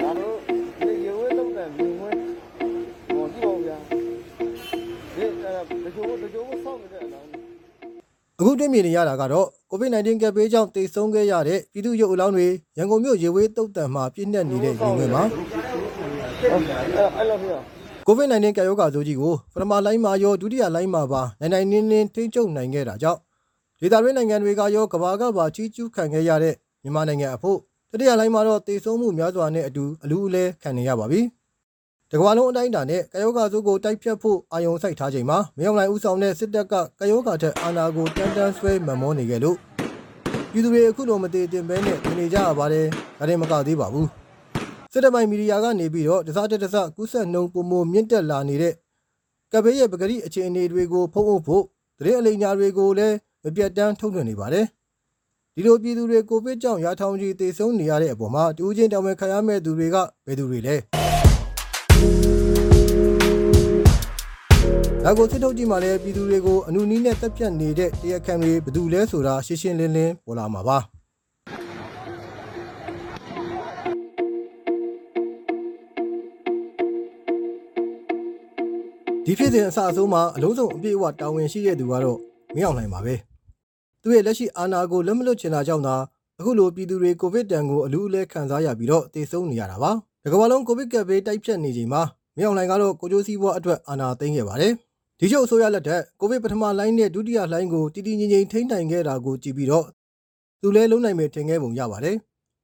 ဒါတို့ဒီရေဝဲလုံးတဲ့မြင်ဝဲဟောကြည့်ပါဦးဗျာဒီအဲတချို့တချို့ကိုစောင့်နေတဲ့အလားအခုတွေ့မြင်နေရတာကတော့ COVID-19 ကပ်ဘေးကြောင့်တိတ်ဆုံးခဲ့ရတဲ့ပြည်သူ့ရုပ်အလောင်းတွေရန်ကုန်မြို့ရေဝေးတုတ်တံမှာပြည့်နှက်နေတဲ့ရင်ဝင်မှာအဲ့လိုပြော COVID-19 ကပ်ရောဂါဆိုးကြီးကိုပထမလိုင်းမှာရောဒုတိယလိုင်းမှာပါနိုင်နိုင်နင်းနင်းထိန်းချုပ်နိုင်ခဲ့တာကြောင့် ဒေသတွင်းနိုင်ငံတွေကရောကမ္ဘာကပါကြီးကျူးခံခဲ့ရတဲ့မြန်မာနိုင်ငံအဖို့တတိယလိုင်းမှာတော့တိတ်ဆုံးမှုများစွာနဲ့အတူအလူအလဲခံနေရပါပြီ။တကမ္ဘာလုံးအတိုင်းအတာနဲ့ကပ်ရောဂါဆိုးကိုတိုက်ဖြတ်ဖို့အာရုံစိုက်ထားချိန်မှာမင်းအောင်လှိုင်ဦးဆောင်တဲ့စစ်တပ်ကကပ်ရောဂါထက်အာဏာကိုတန်းတန်းဆွဲမမောနေကြလို့ပြည်သူတွေအခုလိုမတည်တင်ဘဲနဲ့နေနေကြရပါတယ်။ဒါရင်မကသေးပါဘူး။စစ်တပ်ပိုင်းမီဒီယာကနေပြီးတော့တစားတက်တစားကူးဆက်နှုံပုံမမြင့်တက်လာနေတဲ့ကပ်ဘေးရဲ့ပဂရိအခြေအနေတွေကိုဖုံးအုပ်ဖို့တရင်အလိညာတွေကိုလည်း မပြတ်တမ်းထုတ်လွှင့်နေပါတယ်။ဒီလိုပြည်သူတွေကိုဗစ်ကြောင့်ရာထောင်ကြီးတေဆုံးနေရတဲ့အပေါ်မှာတူးချင်းတောင်ပန်ခံရမဲ့သူတွေကဘယ်သူတွေလဲ။ဒါကိုစစ်ထုတ်ကြည့်မှလည်းပြည်သူတွေကိုအနုနီးနဲ့တက်ပြတ်နေတဲ့တရားခံတွေဘယ်သူလဲဆိုတာရှင်းရှင်းလင်းလင်းပေါ်လာမှာပါ။ဒီဖြစ်စဉ်အစအဆုံးမှာအလုံးစုံအပြည့်အဝတာဝန်ရှိတဲ့သူကတော့မင်းအောင်လှိုင်ပါပဲ သူရဲ့လက်ရှိအာဏာကိုလက်မလွတ်ချင်တာကြောင့်သာအခုလိုပြည်သူတွေကိုဗစ်တန်ကိုအလူအလဲခံစားရပြီးတော့တည်ဆုံနေရတာပါဒီကမ္ဘာလုံးကိုဗစ်ကပ်ဘေးတိုက်ဖြတ်နေချိန်မှာမင်းအောင်လှိုင်ကတော့ကိုကျိုးစည်းဘွားအတွက်အာဏာသိမ်းခဲ့ပါတယ်ဒီချုပ်အစိုးရလက်ထက်ကိုဗစ်ပထမလိုင်းနဲ့ဒုတိယလိုင်းကိုတည်တည်ငြိမ်ငြိမ်ထိန်းနိုင်ခဲ့တာကိုကြည့်ပြီးတော့သူလဲလုံးနိုင်မယ်ထင်ခဲ့ပုံရပါတယ်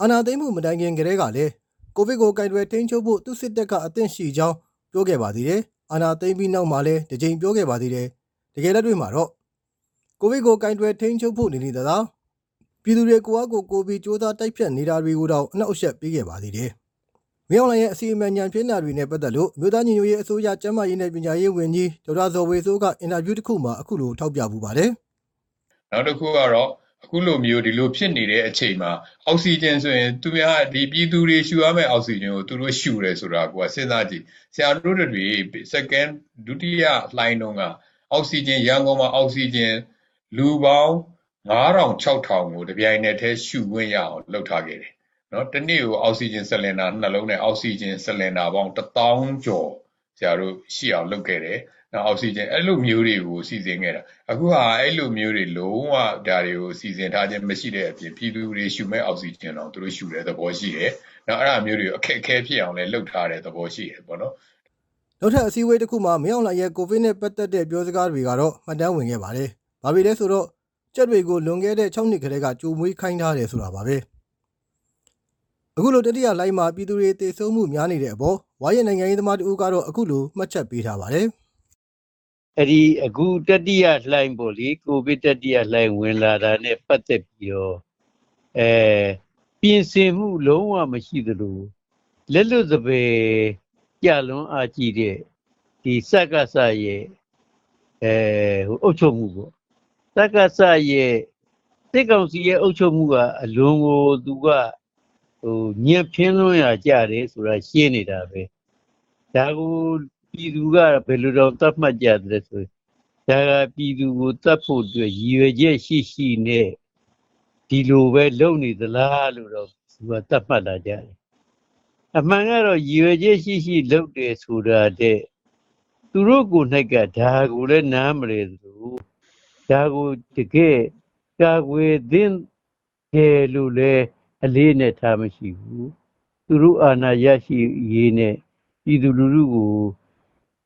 အာဏာသိမ်းမှုမတိုင်ခင်ကတည်းကလည်းကိုဗစ်ကိုကင်တွယ်ထိန်းချုပ်ဖို့သူစစ်တပ်ကအသင့်ရှိကြောင်းပြောခဲ့ပါသေးတယ်အာဏာသိမ်းပြီးနောက်မှာလည်းတစ်ကြိမ်ပြောခဲ့ပါသေးတယ်တကယ်လက်တွေ့မှာတော့ ကိုဗစ်ကိုကင်တွယ်ထိန်းချုပ်ဖို့နေနေသလားပြည်သူတွေကိုယ့်အကိုကိုယ်ပြီးစ조사တိုက်ဖြတ်နေတာတွေကိုတော့အနောက်အရှက်ပေးခဲ့ပါသေးတယ်မင်းအောင်လှိုင်ရဲ့အစီအမံညံပြင်းတာတွေနဲ့ပတ်သက်လို့မြို့သားညီညွတ်ရေးအစိုးရကျန်းမာရေးနဲ့ပညာရေးဝန်ကြီးဒေါက်တာဇော်ဝေဆိုးကအင်တာဗျူးတစ်ခုမှာအခုလိုထောက်ပြပူပါတယ်နောက်တစ်ခုကတော့အခုလိုမျိုးဒီလိုဖြစ်နေတဲ့အချိန်မှာအောက်ဆီဂျင်ဆိုရင်သူများဒီပြည်သူတွေရှူရမယ့်အောက်ဆီဂျင်ကိုသူတို့ရှူတယ်ဆိုတာကိုကစဉ်းစားကြည့်ဆရာတို့တွေ second ဒုတိယလှိုင်းတုန်းကအောက်ဆီဂျင်ရန်ကုန်မှာအောက်ဆီဂျင် လူပေါင်း9000 6000ကိုတပြိုင်နက်တည်းရှူခွင့်ရအောင်လုပ်ထားခဲ့တယ်နော်တနေ့ကိုအောက်ဆီဂျင်ဆလင်ဒါနှလုံးနဲ့အောက်ဆီဂျင်ဆလင်ဒါပေါင်း1000ကျော်ဆရာတို့ရှိအောင်လုပ်ခဲ့တယ်နော်အောက်ဆီဂျင်အဲ့လိုမျိုးတွေကိုစီစဉ်ခဲ့တာအခုဟာအဲ့လိုမျိုးတွေလုံးဝဒါတွေကိုစီစဉ်ထားခြင်းမရှိတဲ့အပြင်ပြည်သူတွေရှူမဲ့အောက်ဆီဂျင်တော့သူတို့ရှူတဲ့သဘောရှိတယ်နော်အဲ့ဒါမျိုးတွေအခက်အခဲဖြစ်အောင်လည်းလုပ်ထားတဲ့သဘောရှိတယ်ပေါ့နော်နောက်ထပ်အစည်းအဝေးတစ်ခုမှာမင်းအောင်လှိုင်ရဲ့ကိုဗစ်နဲ့ပတ်သက်တဲ့ပြောစကားတွေကတော့မှတ်တမ်းဝင်ခဲ့ပါတယ်။ ဘာဖြစ်လဲဆိုတော့ကြက်တွေကိုလွန်ခဲ့တဲ့6နှစ်ကလေးကကြိုမွေးခိုင်းထားတယ်ဆိုတာပါပဲ။အခုလိုတတိယလိုင်းမှာပြည်သူတွေတေဆုံးမှုများနေတဲ့အပေါ်ဝါရနိုင်ငံရေးသမားတို့ကတော့အခုလိုမှတ်ချက်ပေးထားပါတယ်အဲ့ဒီအခုတတိယလှိုင်းပေါ့လေကိုဗစ်တတိယလှိုင်းဝင်လာတာနဲ့ပတ်သက်ပြီးတော့အဲပြင်ဆင်မှုလုံးဝမရှိသလိုလက်လွတ်စပယ်ကြလွန်အားကြီးတဲ့ဒီစက္ကစရဲ့အဲဟိုအုပ်ချုပ်မှုပေါ့ စက္ကစရဲ့စစ်ကောင်စီရဲ့အုပ်ချုပ်မှုကအလွန်ကိုသူကဟိုညံ့ဖျင်းလွန်းရကြတယ်ဆိုတာရှင်းနေတာပဲဒါကိုပြည်သူကဘယ်လိုတော့သတ်မှတ်ကြတယ်ဆိုရင်ဒါကပြည်သူကိုတတ်ဖို့အတွက်ရည်ရွယ်ချက်ရှိရှိနဲ့ဒီလိုပဲလုပ်နေသလားလို့တော့သူကတတ်မှတ်လာကြတယ်အမှန်ကတော့ရည်ရွယ်ချက်ရှိရှိလုပ်တယ်ဆိုတာတဲ့သူတို့ကိုယ်၌ကဒါကိုလည်းနားမလဲသလို ဒါကိုတကယ်ကာကွယ်သင့်တယ်လို့လည်းအလေးနဲ့ထားမရှိဘူးသူတို့အာဏာရရှိရေးနဲ့ပြည်သူလူထုကို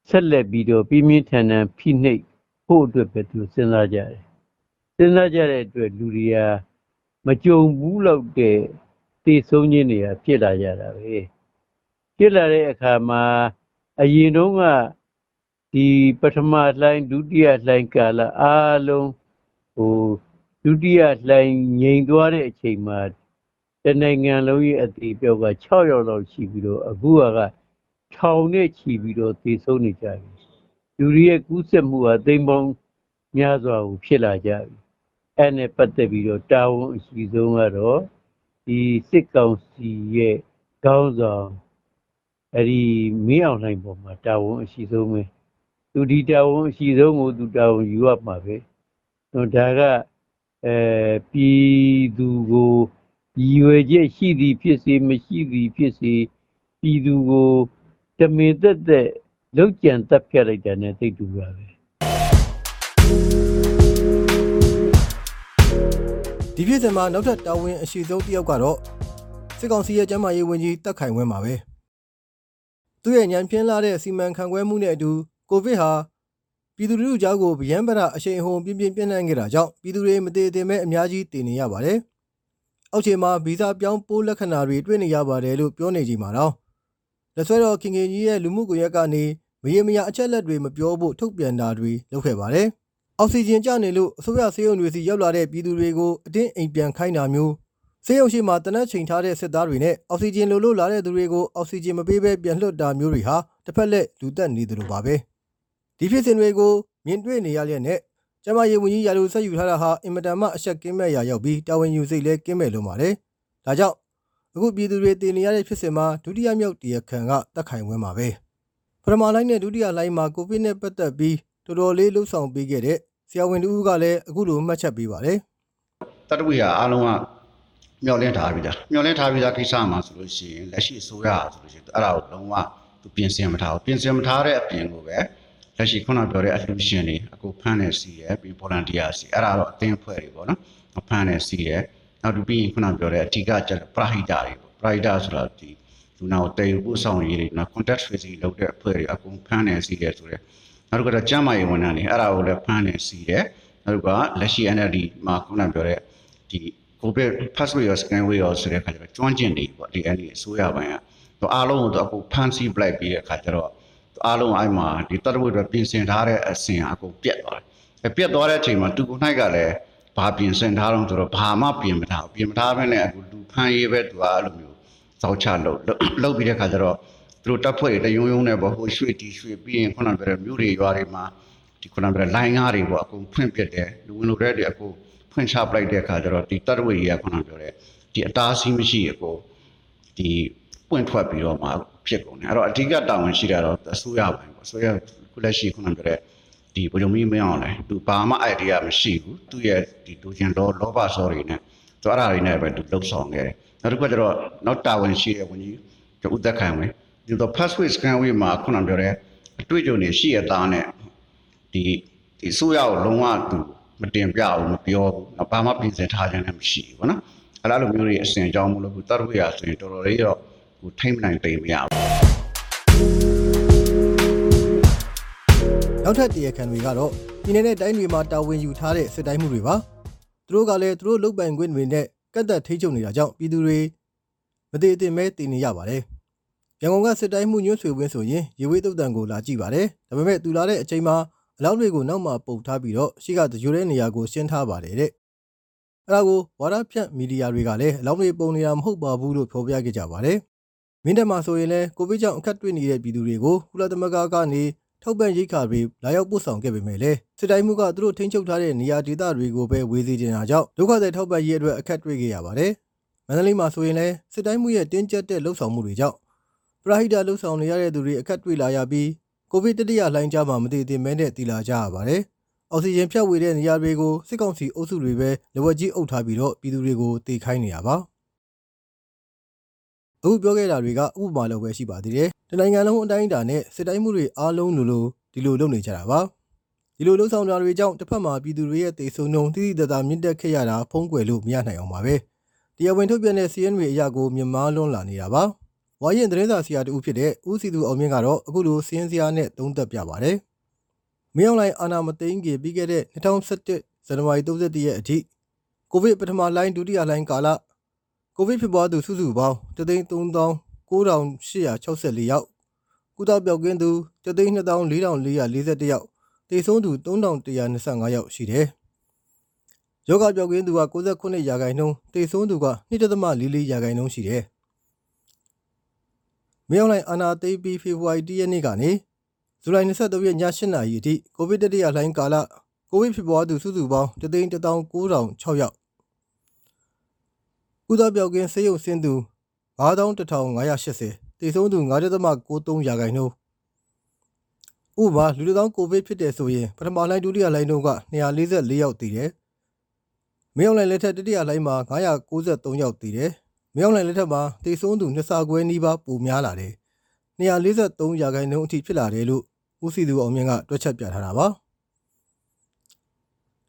ဆက်လက်ပြီးတော့ပြင်းပြင်းထန်ထန်ဖိနှိပ်ဖို့အတွက်ပဲသူစဉ်းစားကြတယ်။စဉ်းစားကြတဲ့အတွက်လူတွေကမကြုံဘူးလို့တဲ့သိဆုံးခြင်းတွေကဖြစ်လာကြတာပဲ။ဖြစ်လာတဲ့အခါမှာအရင်တုန်းက ဒီပထမလှိုင်းဒုတိယလှိုင်းကာလအားလုံးဟိုဒုတိယလှိုင်းငြိမ်သွားတဲ့အချိန်မှာတနိုင်ငံလုံးရဲ့အသေးပြောက်က6ရောက်လောက်ရှိပြီးတော့အခုကထောင်နဲ့ချီပြီးတော့သေဆုံးနေကြပြီလူတွေရဲ့ကူးစက်မှုဟာသိမ့်ပေါင်းများစွာကိုဖြစ်လာကြပြီအဲ့နဲ့ပတ်သက်ပြီးတော့တာဝန်အရှိဆုံးကတော့ဒီစစ်ကောင်စီရဲ့ခေါင်းဆောင်အဲ့ဒီမင်းအောင်လှိုင်ပေါ်မှာတာဝန်အရှိဆုံးပဲ သူဒီတာဝန်အရှိဆုံးကိုသူတာဝန်ယူရမှာပဲဟိုဒါကအဲပြည်သူကိုရည်ရွယ်ချက်ရှိသည်ဖြစ်စေမရှိသည်ဖြစ်စေပြည်သူကိုတမင်သက်သက်လောက်ကြံတက်ဖြတ်လိုက်တယ်နဲ့သိတူပါပဲဒီဖြစ်စဉ်မှာနောက်ထပ်တာဝန်အရှိဆုံးတစ်ယောက်ကတော့စစ်ကောင်စီရဲ့ကျန်းမာရေးဝန်ကြီးတက်ခိုင်ဝင်းပါပဲသူ့ရဲ့ညံပြင်းလာတဲ့စီမံခန့်ခွဲမှုနဲ့အတူ ကိုဗစ်ဟာပြည်သူလူထုကြားကိုဗျံပရအရှိန်အဟုန်ပြင်းပြင်းပြန့်နှံ့ခဲ့တာကြောင့်ပြည်သူတွေမတည်တည်မဲ့အများကြီးတည်နေရပါတယ်အောက်ခြေမှာဗီဇပြောင်းပိုးလက္ခဏာတွေတွေ့နေရပါတယ်လို့ပြောနေကြမှာတော့လက်ဆွဲတော်ခင်ခင်ကြီးရဲ့လူမှုကွန်ရက်ကနေမရေမရအချက်လက်တွေမပြောဖို့ထုတ်ပြန်တာတွေလုပ်ခဲ့ပါတယ်အောက်ဆီဂျင်ကျနေလို့အစိုးရဆေးရုံတွေစီရောက်လာတဲ့ပြည်သူတွေကိုအတင်းအိမ်ပြန်ခိုင်းတာမျိုးဆေးရုံရှိမှာတနက်ချိန်ထားတဲ့စစ်သားတွေနဲ့အောက်ဆီဂျင်လိုလို့လာတဲ့သူတွေကိုအောက်ဆီဂျင်မပေးဘဲပြန်လွှတ်တာမျိုးတွေဟာတစ်ဖက်လက်လူတက်နေသလိုပါပဲ ဒီဖြစ်စဉ်တွေကိုမြင်တွေ့နေရလျက်နဲ့ကျမရေဝန်ကြီးရာလူဆက်ယူထားတာဟာအင်မတန်မှအဆက်ကင်းမဲ့ရာရောက်ပြီးတာဝန်ယူစိတ်လဲကင်းမဲ့လို့ပါတယ်ဒါကြောင့်အခုပြည်သူတွေတည်နေရတဲ့ဖြစ်စဉ်မှာဒုတိယမြောက်တရားခံကတက်ခိုင်ဝင်းပါပဲပထမလိုင်းနဲ့ဒုတိယလိုင်းမှာကိုဗစ်နဲ့ပတ်သက်ပြီးတော်တော်လေးလှုပ်ဆောင်ပေးခဲ့တဲ့ဆရာဝန်တူကလည်းအခုလိုမှတ်ချက်ပေးပါတယ်တတဝိဟာအားလုံးကမျောလင့်ထားပြီးသားမျောလင့်ထားပြီးသားကိစ္စမှာဆိုလို့ရှိရင်လက်ရှိအစိုးရဆိုလို့ရှိရင်အဲ့ဒါကိုလုံးဝသူပြင်ဆင်မထားဘူးပြင်ဆင်မထားတဲ့အပြင်ကိုပဲ လက်ရှိခုနပြောတဲ့အလှူရှင်တွေအခုဖမ်းနေစီရယ်ပြီး volunteer စီအဲ့ဒါတော့အသင်းအဖွဲ့တွေပေါ့နော်ဖမ်းနေစီရယ်နောက်ပြီးပြီးရင်ခုနပြောတဲ့အဓိကကျပရဟိတတွေပေါ့ပရဟိတဆိုတာဒီလူနာကိုတည်ယူပို့ဆောင်ရေးတွေနော် contact tracing လုပ်တဲ့အဖွဲ့တွေအကုန်ဖမ်းနေစီရယ်ဆိုတော့နောက်တစ်ခါတော့ကျန်းမာရေးဝန်ထမ်းတွေအဲ့ဒါကိုလည်းဖမ်းနေစီရယ်နောက်ကလက်ရှိ NLD မှာခုနပြောတဲ့ဒီ COVID first wave ရော second wave ရောဆိုတဲ့အခါကျတော့ကျွမ်းကျင်တွေပေါ့ဒီ NLD အစိုးရပိုင်းကတော့အားလုံးကိုတော့အခုဖမ်းဆီးပလိုက်ပြီးတဲ့အခါကျတော့ အားလုံးအဲ့မှာဒီတတဝိတွေပြင်ဆင်ထားတဲ့အစဉ်အကုန်ပြတ်သွားတယ်ပြတ်သွားတဲ့အချိန်မှာသူကို၌ကလည်းဘာပြင်ဆင်ထားတော့ဆိုတော့ဘာမှပြင်မထားဘူးပြင်မထားဘဲနဲ့အခုလူဖမ်းရေးပဲသူကအဲ့လိုမျိုးစောက်ချလို့လုပ်ပြီးတဲ့အခါကျတော့သူတို့တပ်ဖွဲ့တွေတယုံယုံနဲ့ပေါ့ဟိုရွှေ့တီရွှေ့ပြီးရင်ခုနပြောတဲ့မြို့တွေရွာတွေမှာဒီခုနပြောတဲ့လိုင်းကားတွေပေါ့အကုန်ဖွင့်ပစ်တယ်လူဝင်လူတွေတွေအကုန်ဖွင့်ချပလိုက်တဲ့အခါကျတော့ဒီတပ်ဖွဲ့ကြီးကခုနပြောတဲ့ဒီအတားအဆီးမရှိအကုန်ဒီ ပွင့်ထွက်ပြီးတော့မှဖြစ်ကုန်တယ်အဲ့တော့အဓိကတာဝန်ရှိတာတော့အစိုးရပိုင်းပေါ့အစိုးရခုလက်ရှိခုနပြောတဲ့ဒီဘုံမီမင်းအောင်လဲသူဘာမှ idea မရှိဘူးသူ့ရဲ့ဒီဒူဂျင်လောလောဘဆော်တွေနဲ့သူအဲ့ဒါတွေနဲ့ပဲသူလှုပ်ဆောင်ခဲ့တယ်နောက်တစ်ခါကျတော့နောက်တာဝန်ရှိတဲ့ဝန်ကြီးဥသက်ခိုင်ဝင်ဒီတော့ password scan ဝေးမှာခုနပြောတဲ့အတွေ့အကြုံတွေရှိရသားနဲ့ဒီဒီဆိုရကိုလုံးဝသူမတင်ပြဘူးမပြောဘူးဘာမှပြင်ဆင်ထားခြင်းလည်းမရှိဘူးပေါ့နော်အဲ့လိုမျိုးတွေအစဉ်အကြောင်းမလို့ဘူးတရဝေရဆိုရင်တော်တော်လေးတော့ ဟိုထိမ့်မနိုင်တိမ်မရဘူးနောက်ထပ်တရားခံတွေကတော့ပြည်내နဲ့တိုင်းတွေမှာတာဝန်ယူထားတဲ့စစ်တိုင်းမှုတွေပါသူတို့ကလည်းသူတို့လုတ်ပိုင်ခွင့်တွေနဲ့ကတ်သက်ထိချုပ်နေတာကြောင့်ပြည်သူတွေမတည်တည်မဲတည်နေရပါတယ်ရန်ကုန်ကစစ်တိုင်းမှုညွှန်းဆွေဝင်းဆိုရင်ရေဝေးတုတ်တန်ကိုလာကြည့်ပါတယ်ဒါပေမဲ့သူလာတဲ့အချိန်မှာအလောက်တွေကိုနောက်မှပုတ်ထားပြီးတော့ရှိကတကြိုတဲ့နေရာကိုရှင်းထားပါတယ်တဲ့အဲ့ဒါကိုဝါရဖြန့်မီဒီယာတွေကလည်းအလောက်တွေပုံနေတာမဟုတ်ပါဘူးလို့ဖော်ပြခဲ့ကြပါတယ် မင်းတပ်မှာဆိုရင်လည်းကိုဗစ်ကြောင့်အခက်တွေ့နေတဲ့ပြည်သူတွေကိုကုလသမဂ္ဂကနေထောက်ပံ့ရိတ်ခါတွေလာရောက်ပို့ဆောင်ခဲ့ပေမဲ့လည်းစစ်တိုင်းမှုကသူတို့ထိန်းချုပ်ထားတဲ့နေရာဒေသတွေကိုပဲဝေစီတင်တာကြောင့်ဒုက္ခသည်ထောက်ပံ့ရေးအတွက်အခက်တွေ့ခဲ့ရပါတယ်။မန္တလေးမှာဆိုရင်လည်းစစ်တိုင်းမှုရဲ့တင်းကျပ်တဲ့လှုပ်ဆောင်မှုတွေကြောင့်ပရဟိတလှုပ်ဆောင်နေရတဲ့သူတွေအခက်တွေ့လာရပြီးကိုဗစ်တတိယလှိုင်းကြားမှာမတည်တည်မဲနဲ့တည်လာကြရပါတယ်။အောက်ဆီဂျင်ဖြတ်ဝေတဲ့နေရာတွေကိုစစ်ကောင်စီအုပ်စုတွေပဲလက်ဝက်ကြီးအုပ်ထားပြီးတော့ပြည်သူတွေကိုတေခိုင်းနေတာပါ။ အခုပြောခဲ့တာတွေကဥပမာလောက်ပဲရှိပါသေးတယ်။တနိုင်ငံလုံးအတိုင်းအတာနဲ့စစ်တိုင်းမှုတွေအားလုံးလိုလိုဒီလိုလုပ်နေကြတာပါဒီလိုလှုပ်ဆောင်တာတွေကြောင့်တစ်ဖက်မှာပြည်သူတွေရဲ့တေဆုံနှုံတိတိတသာမြင့်တက်ခဲ့ရတာဖုံးကွယ်လို့မရနိုင်အောင်ပါပဲတရားဝင်ထုတ်ပြန်တဲ့စီးရင်တွေအရာကိုမြမလွန်းလာနေတာပါဝါရင်သတင်းစာဆရာတူဖြစ်တဲ့ဦးစီသူအောင်မြင့်ကတော့အခုလိုစီးရင်စရာနဲ့သုံးသပ်ပြပါတယ်မင်းအောင်လိုင်းအာနာမသိန်းကြီးပြီးခဲ့တဲ့2017ဇန်နဝါရီ31ရက်အထိကိုဗစ်ပထမလိုင်းဒုတိယလိုင်းကာလ ကိုဗစ်ဖြစ်ပွားသူစုစုပေါင်း339,864ယောက်ကုသပြောက်ကင်းသူ324,441ယောက်တေဆုံးသူ3,125ယောက်ရှိတယ်။ယောဂပြောက်ကင်းသူက69ရာခိုင်နှုန်းတေဆုံးသူက2.44ရာခိုင်နှုန်းရှိတယ်။မြောင်းလိုက်အာနာသိပီဖေဖော်ဝါရီ1ရက်နေ့ကနေဇူလိုင်23ရက်ည8နာရီအထိကိုဗစ်တတိယလှိုင်းကာလကိုဗစ်ဖြစ်ပွားသူစုစုပေါင်း3,196ယောက် ကုသပြောက်ကင်းဆေးရုံဆင်းသူ91,580တည်ဆုံးသူ9.93ရာခိုင်နှုန်းဥပမာလူတစ်သောင်းကိုဗစ်ဖြစ်တယ်ဆိုရင်ပထမလိုင်းဒုတိယလိုင်းတို့က244ယောက်တည်တယ်မင်းအောင်လှိုင်လက်ထက်တတိယလှိုင်းမှာ993ယောက်တည်တယ်မင်းအောင်လှိုင်လက်ထက်မှာတေဆုံးသူနှစ်ဆခွဲနီးပါးပိုများလာတယ်243ရာခိုင်နှုန်းအထိဖြစ်လာတယ်လို့ဦးစီသူအောင်မြင့်ကတွက်ချက်ပြထားတာပါ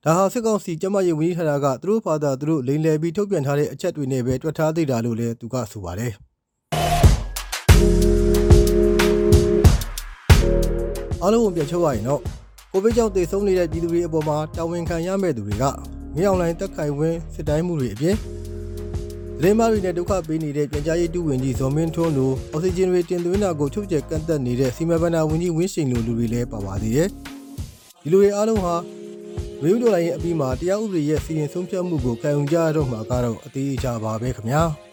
ဒါဟာစစ်ကောင်စီကျမရေးဝန်ကြီးဌာနကသူတို့ဖာသာသူတို့လိန်လည်ပြီးထုတ်ပြန်ထားတဲ့အချက်တွေနဲ့ပဲတွက်ထားသေးတာလို့လည်းသူကဆိုပါတယ်အားလုံးကိုပြန်ချုပ်ရရင်တော့ကိုဗစ်ကြောင့်သေဆုံးနေတဲ့ပြည်သူတွေအပေါ်မှာတာဝန်ခံရမယ့်သူတွေကမင်းအောင်လှိုင်တက်ခိုင်ဝင်းစစ်တိုင်းမှုတွေအပြင်သတင်းမားတွေနဲ့ဒုက္ခပေးနေတဲ့ပြန်ကြားရေးတူဝင်ကြီးဇော်မင်းထွန်းတို့အောက်ဆီဂျင်တွေတင်သွင်းတာကိုချုပ်ကျက်ကန့်သက်နေတဲ့စီမံဘဏ္ဍာဝန်ကြီးဝင်းရှိန်လိုလူတွေလည်းပါပါသေးတယ်။ဒီလူတွေအားလုံးဟာ ဝင်းဒိုလိုင်းရဲ့အပြီးမှာတရားဥပဒေရဲ့စီရင်ဆုံးဖြတ်မှုကိုခံယူကြရတော့မှာကတော့အသေးအချာပါပဲခင်ဗျာ။